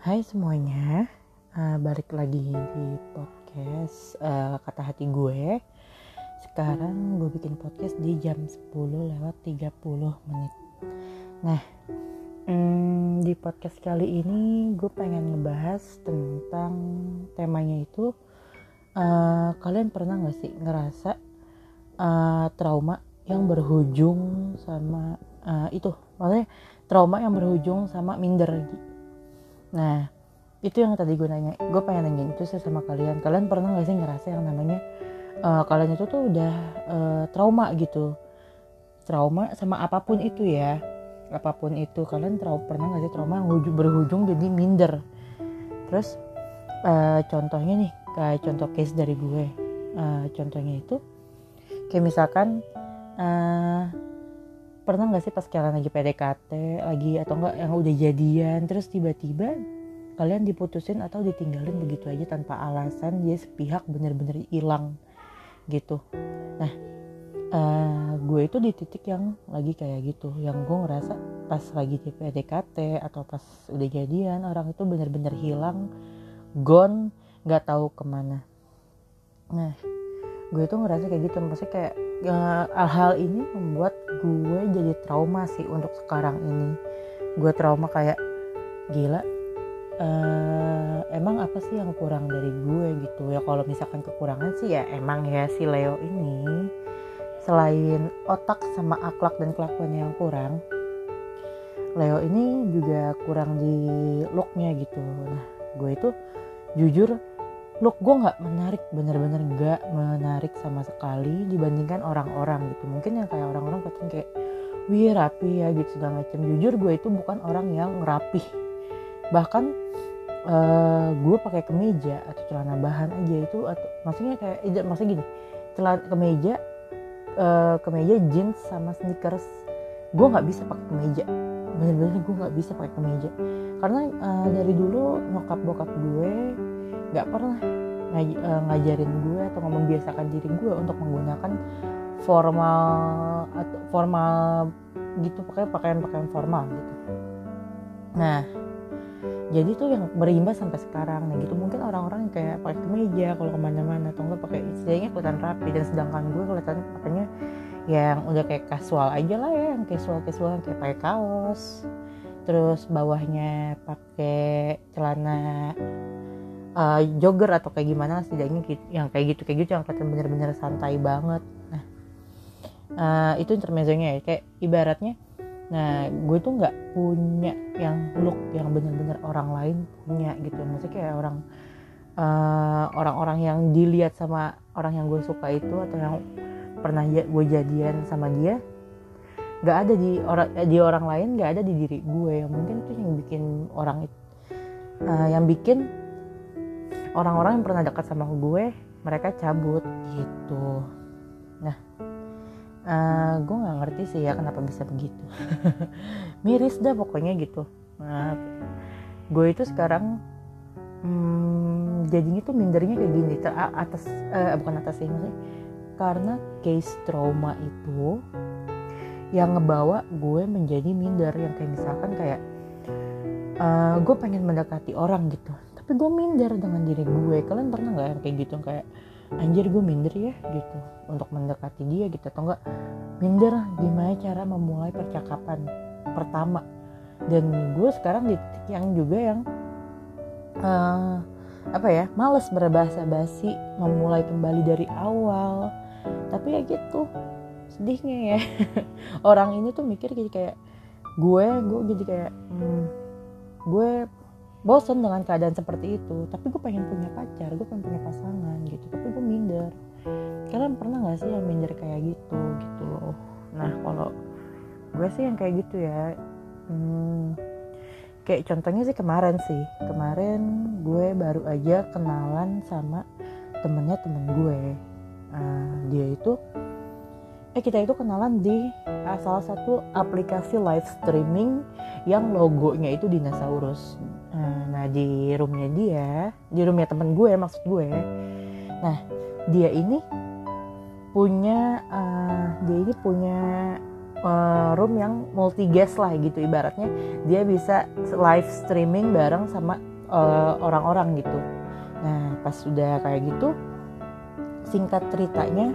Hai semuanya, uh, balik lagi di podcast uh, kata hati gue. Sekarang gue bikin podcast di jam 10 lewat 30 menit. Nah, hmm, di podcast kali ini gue pengen ngebahas tentang temanya itu uh, kalian pernah gak sih ngerasa uh, trauma yang berujung sama uh, itu, maksudnya trauma yang berujung sama minder Nah, itu yang tadi gue nanya. Gue pengen nanya itu sih sama kalian. Kalian pernah gak sih ngerasa yang namanya uh, kalian itu tuh udah uh, trauma gitu. Trauma sama apa pun itu ya. Apa pun itu kalian trauma pernah gak sih trauma yang berujung jadi minder. Terus uh, contohnya nih kayak contoh case dari gue. Uh, contohnya itu kayak misalkan uh, pernah nggak sih pas kalian lagi PDKT lagi atau enggak yang udah jadian terus tiba-tiba kalian diputusin atau ditinggalin begitu aja tanpa alasan dia sepihak bener-bener hilang gitu. Nah uh, gue itu di titik yang lagi kayak gitu yang gue ngerasa pas lagi di PDKT atau pas udah jadian orang itu bener-bener hilang gone nggak tahu ke mana. Nah gue itu ngerasa kayak gitu. Maksudnya kayak uh, hal-hal ini membuat gue jadi trauma sih untuk sekarang ini. Gue trauma kayak gila uh, emang apa sih yang kurang dari gue gitu? Ya kalau misalkan kekurangan sih ya emang ya si Leo ini. Selain otak sama akhlak dan kelakuannya yang kurang Leo ini juga kurang di looknya gitu. Nah gue itu jujur look gue nggak menarik bener-bener nggak menarik sama sekali dibandingkan orang-orang gitu. Mungkin yang kayak orang-orang katanya kayak wih rapi ya gitu segala macam. Jujur gue itu bukan orang yang rapih. Bahkan uh, gue pakai kemeja atau celana bahan aja itu atau maksudnya kayak eh, maksudnya gini celana kemeja uh, kemeja jeans sama sneakers gue nggak bisa pakai kemeja. Bener-bener gue nggak bisa pakai kemeja. Karena uh, dari dulu nyokap bokap gue nggak pernah ngaj uh, ngajarin gue atau membiasakan diri gue untuk menggunakan formal atau formal gitu pakai pakaian-pakaian formal gitu. Nah, jadi tuh yang berimbas sampai sekarang. Nih gitu. Mungkin orang-orang kayak pakai kemeja kalau ke mana-mana atau enggak pakai istilahnya kelihatan rapi. Dan sedangkan gue kelihatan pakainya yang udah kayak casual aja lah ya yang casual casual kayak pakai kaos. Terus bawahnya pakai celana uh, jogger atau kayak gimana setidaknya gitu, yang kayak gitu kayak gitu yang kelihatan bener-bener santai banget. Nah uh, itu intermezzonya ya kayak ibaratnya nah gue tuh nggak punya yang look yang bener-bener orang lain punya gitu. Maksudnya kayak orang uh, orang-orang yang dilihat sama orang yang gue suka itu atau yang pernah gue jadian sama dia nggak ada di orang di orang lain nggak ada di diri gue. Yang mungkin itu yang bikin orang uh, yang bikin orang-orang yang pernah dekat sama gue mereka cabut. Gitu. Nah uh, gue nggak ngerti sih ya kenapa bisa begitu. Miris dah pokoknya gitu. Nah, gue itu sekarang hmm, jadinya tuh mindernya kayak gini ter atas uh, bukan atas ini sih karena case trauma itu yang ngebawa gue menjadi minder. Yang kayak misalkan kayak uh, gue pengen mendekati orang gitu tapi gue minder dengan diri gue. Kalian pernah nggak yang kayak gitu? Kayak anjir gue minder ya gitu. Untuk mendekati dia gitu. Atau enggak minder gimana cara memulai percakapan pertama. Dan gue sekarang di titik yang juga yang uh, apa ya males berbahasa basi memulai kembali dari awal. Tapi ya gitu sedihnya ya. Orang ini tuh mikir jadi kayak gue gue jadi kayak hmm, gue bosan dengan keadaan seperti itu tapi gue pengen punya pacar gue pengen punya pasangan gitu tapi gue minder. Kalian pernah nggak sih yang minder kayak gitu gitu loh? Nah kalau gue sih yang kayak gitu ya hmm, kayak contohnya sih kemarin sih kemarin gue baru aja kenalan sama temennya temen gue uh, dia itu eh kita itu kenalan di uh, salah satu aplikasi live streaming yang logonya itu dinosaurus nah di roomnya dia di roomnya temen gue maksud gue nah dia ini punya uh, dia ini punya uh, room yang multi guest lah gitu ibaratnya dia bisa live streaming bareng sama uh, orang-orang gitu. Nah pas sudah kayak gitu singkat ceritanya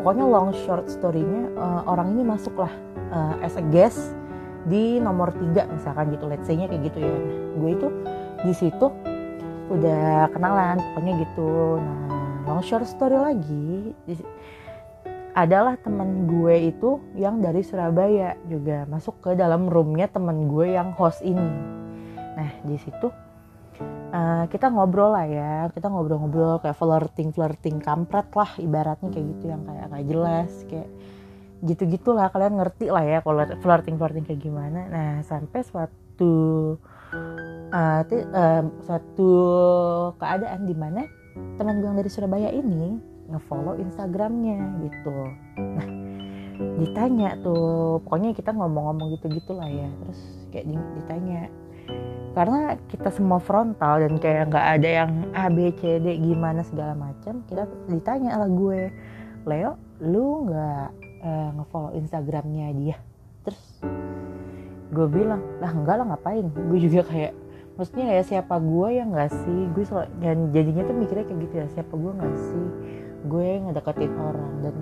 pokoknya long short story-nya uh, orang ini masuklah uh, as a guest di nomor tiga misalkan gitu let's say-nya kayak gitu ya gue itu di situ udah kenalan pokoknya gitu. Nah long short story lagi adalah teman gue itu yang dari Surabaya juga masuk ke dalam roomnya teman gue yang host ini. Nah di situ uh, kita ngobrol lah ya kita ngobrol-ngobrol kayak flirting flirting kampret lah ibaratnya kayak gitu yang kayak nggak jelas kayak gitu gitulah kalian ngerti lah ya kalau flirting flirting kayak gimana. Nah sampai suatu uh, uh, suatu keadaan di mana teman gue yang dari Surabaya ini ngefollow Instagramnya gitu. Nah ditanya tuh pokoknya kita ngomong-ngomong gitu-gitu lah ya terus kayak ditanya. Karena kita semua frontal dan kayak nggak ada yang A B C D gimana segala macam kita ditanya lah gue Leo lu nggak uh, ngefollow Instagramnya dia? Terus gue bilang lah enggak lah ngapain? Gue juga kayak maksudnya ya siapa gue yang nggak sih? Gue selalu dan jadinya tuh mikirnya kayak gitu ya siapa gue nggak sih? Gue ngedeketin orang dan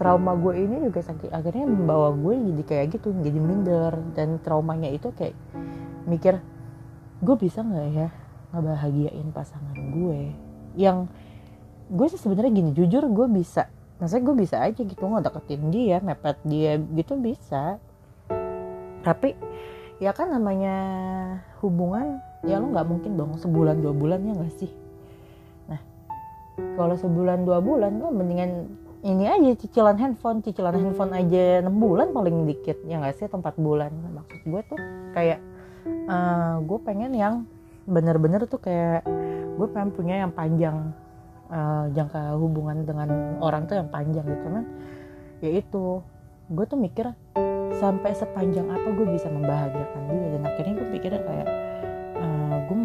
trauma gue ini juga sakit akhirnya membawa gue jadi kayak gitu jadi minder dan traumanya itu kayak mikir gue bisa nggak ya ngebahagiain pasangan gue yang gue sih sebenarnya gini jujur gue bisa maksudnya gue bisa aja gitu nggak deketin dia mepet dia gitu bisa tapi ya kan namanya hubungan ya lo nggak mungkin dong sebulan dua bulan ya nggak sih? Nah kalau sebulan dua bulan lo mendingan ini aja cicilan handphone cicilan handphone aja enam bulan paling dikit ya nggak sih? Tempat bulan. Maksud gue tuh kayak uh, eh, gue pengen yang bener-bener tuh kayak gue pengen punya yang panjang uh, jangka hubungan dengan orang tuh yang panjang gitu kan. Ya itu gue tuh mikir sampai sepanjang apa gue bisa membahagiakan dia. Dan akhirnya gue pikirnya kayak uh, gue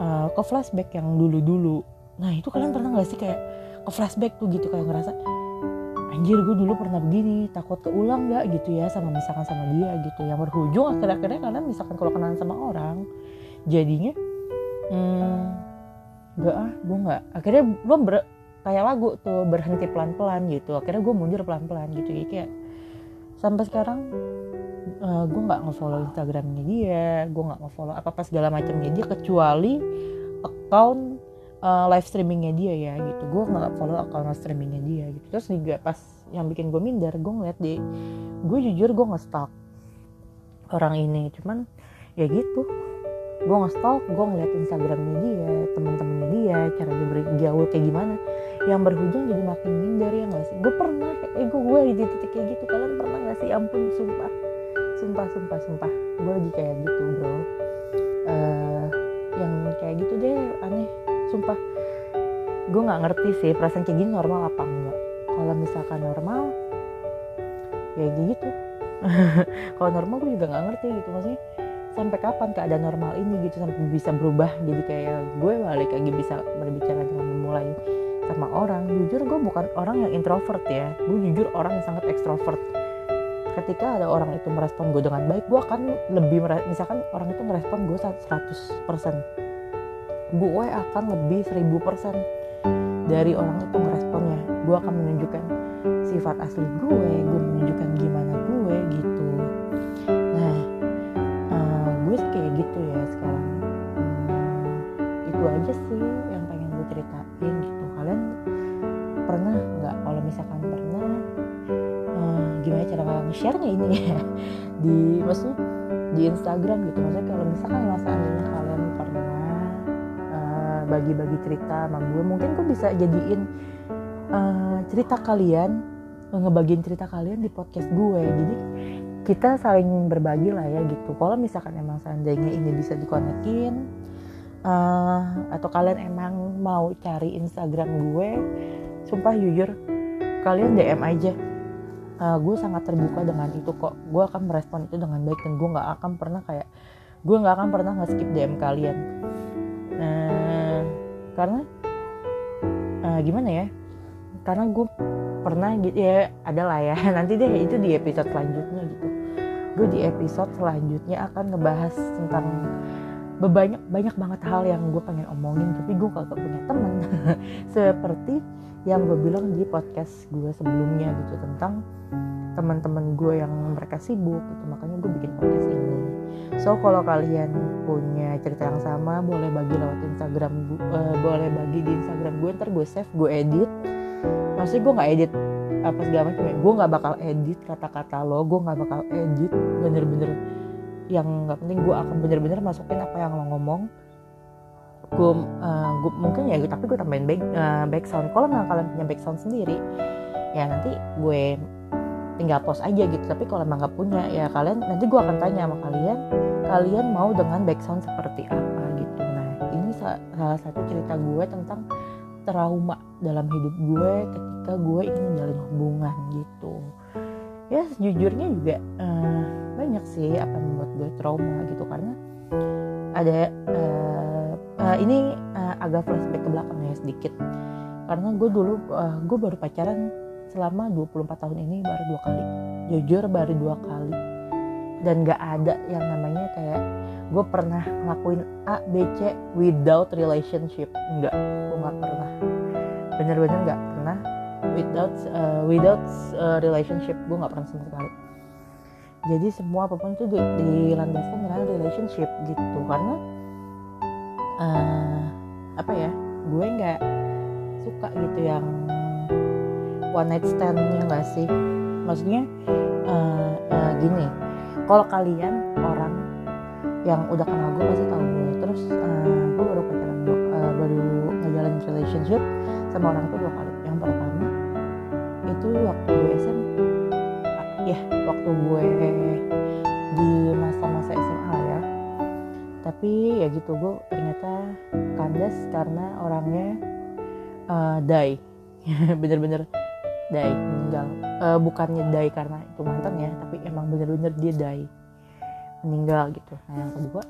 uh, ke flashback yang dulu-dulu. Nah itu kalian pernah gak sih kayak ke flashback tuh gitu kayak ngerasa anjir gue dulu pernah begini takut keulang gak gitu ya sama misalkan sama dia gitu. Yang berujung akhir-akhirnya kalian misalkan kalau kenalan sama orang jadinya hmm, gak ah gue nggak. Akhirnya gue ber, kayak lagu tuh berhenti pelan-pelan gitu. Akhirnya gue mundur pelan-pelan gitu. Ya kayak sampai sekarang uh, gue nggak ngefollow instagramnya dia gue nggak ngefollow apa apa segala macamnya dia kecuali account uh, live streamingnya dia ya gitu. Gue nggak follow akun live streamingnya dia gitu. Terus juga pas yang bikin gue minder gue ngeliat di gue jujur gue nge-stalk orang ini. Cuman ya gitu. Gue nge-stalk gue ngeliat instagramnya dia teman-temannya dia cara dia bergaul kayak gimana yang berhujung jadi makin minder ya gak sih? Gue pernah eh gue gue di titik kayak gitu. Kalian pernah gak sih? Ampun sumpah. Sumpah sumpah sumpah. Gue lagi kayak gitu bro. Uh, yang kayak gitu deh aneh. Sumpah. Gue nggak ngerti sih perasaan kayak gini normal apa enggak. Kalau misalkan normal ya gitu. Kalau normal gue juga nggak ngerti gitu. Maksudnya sampai kapan keadaan normal ini gitu? Sampai bisa berubah jadi kayak gue balik lagi bisa berbicara dengan memulai sama orang jujur gue bukan orang yang introvert ya. Gue jujur orang yang sangat ekstrovert. Ketika ada orang itu merespon gue dengan baik gue akan lebih misalkan orang itu merespon gue 100% gue akan lebih 1000% dari orang itu ngeresponnya gue akan menunjukkan sifat asli gue gue menunjukkan gimana nge-share-nya ini. Ya di maksudnya di Instagram gitu. Maksudnya kalau misalkan masa kalian pernah bagi-bagi cerita sama gue mungkin gue bisa jadiin uh, cerita kalian ngebagiin cerita kalian di podcast gue. Jadi kita saling berbagi lah ya gitu. Kalau misalkan emang seandainya ini bisa dikonekin uh, atau kalian emang mau cari Instagram gue sumpah jujur kalian DM aja uh, gue sangat terbuka dengan itu kok. Gue akan merespon itu dengan baik dan gue nggak akan pernah kayak gue nggak akan pernah nge-skip DM kalian. Nah karena uh, gimana ya? Karena gue pernah gitu ya adalah ya nanti deh itu di episode selanjutnya gitu. Gue di episode selanjutnya akan ngebahas tentang banyak banyak banget hal yang gue pengen omongin tapi gue kagak punya teman seperti yang gue bilang di podcast gue sebelumnya gitu tentang teman-teman gue yang mereka sibuk gitu. Makanya gue bikin podcast ini. So kalau kalian punya cerita yang sama boleh bagi lewat Instagram uh, boleh bagi di Instagram gue ntar gue save gue edit. Maksudnya gue nggak edit apa segala macam ya. Gue nggak bakal edit kata-kata lo gue nggak bakal edit bener-bener yang nggak penting gue akan bener-bener masukin apa yang lo ngomong. Gue uh, mungkin ya tapi gue tambahin back, uh, back sound kalau nggak kalian punya back sound sendiri ya nanti gue tinggal post aja gitu. Tapi kalau emang nggak punya ya kalian nanti gue akan tanya sama kalian kalian mau dengan background seperti apa gitu. Nah ini salah satu cerita gue tentang trauma dalam hidup gue ketika gue ingin menjalin hubungan gitu ya sejujurnya juga uh, banyak sih apa membuat gue trauma gitu. Karena ada uh, uh, ini uh, agak flashback ke belakang ya sedikit. Karena gue dulu uh, gue baru pacaran selama 24 tahun ini baru dua kali. Jujur baru dua kali. Dan gak ada yang namanya kayak gue pernah ngelakuin A B C without relationship. Enggak gue nggak pernah. Bener-bener pernah without uh, without uh, relationship gue nggak pernah sama sekali. Jadi semua apa pun itu dilandaskan dengan relationship gitu. Karena uh, apa ya gue nggak suka gitu yang one night stand ya nggak sih? Maksudnya uh, uh, gini kalau kalian orang yang udah kenal gue pasti tahu gue. Terus uh, gue baru pacaran uh, baru ngejalanin relationship sama orang itu dua kali itu waktu gue SM ya waktu gue di masa-masa SMA ya. Tapi ya gitu gue ternyata kandas karena orangnya uh, die bener-bener die meninggal. Uh, bukannya die karena itu mantan ya tapi emang bener-bener dia die meninggal gitu. Nah yang kedua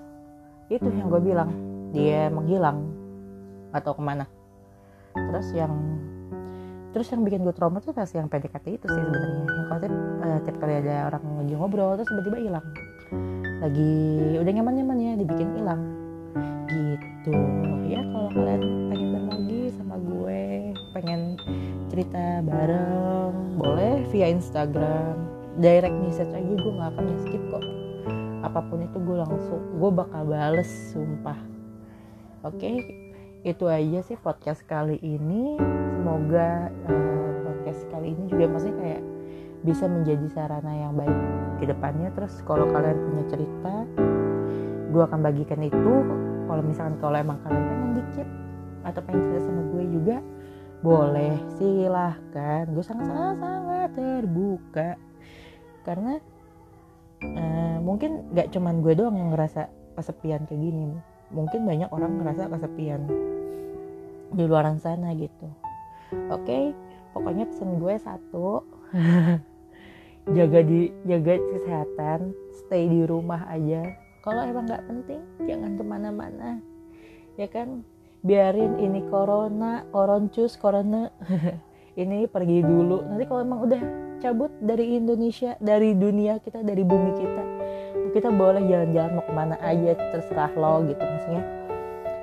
itu yang gue bilang dia menghilang. Atau ke mana. Terus yang terus yang bikin gue trauma tuh pas yang PDKT itu sih sebenarnya. Yang tiap, uh, tiap kali ada orang lagi ngobrol terus tiba-tiba hilang. Lagi udah nyaman-nyaman ya dibikin hilang. Gitu. Ya kalau kalian pengen berbagi sama gue pengen cerita bareng boleh via Instagram. Direct message aja gue nggak akan skip kok. Apa pun itu gue langsung gue bakal bales sumpah. Oke okay? itu aja sih podcast kali ini semoga uh, podcast kali ini juga maksudnya kayak bisa menjadi sarana yang baik ke depannya. Terus kalau kalian punya cerita gue akan bagikan itu. Kalau misalkan kalau emang kalian pengen dikit atau pengen cerita sama gue juga boleh silahkan. Gue sangat sangat terbuka. Karena uh, mungkin gak cuman gue doang yang ngerasa kesepian kayak gini. Mungkin banyak orang ngerasa kesepian di luar sana gitu oke okay? pokoknya pesan gue satu. Jaga di jaga kesehatan stay di rumah aja. Kalau emang nggak penting jangan ke mana-mana. Ya kan? Biarin ini corona koroncus corona. Ini pergi dulu. Nanti kalau emang udah cabut dari Indonesia dari dunia kita dari bumi kita kita boleh jalan-jalan mau ke mana aja terserah lo gitu maksudnya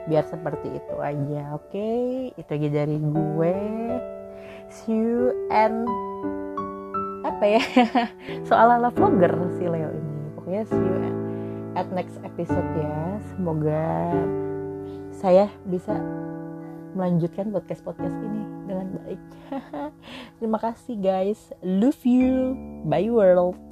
biar seperti itu aja oke okay? itu aja dari gue see you and apa ya soal ala vlogger si Leo ini pokoknya see you at next episode ya semoga saya bisa melanjutkan podcast-podcast ini dengan baik. Terima kasih guys. Love you. Bye world.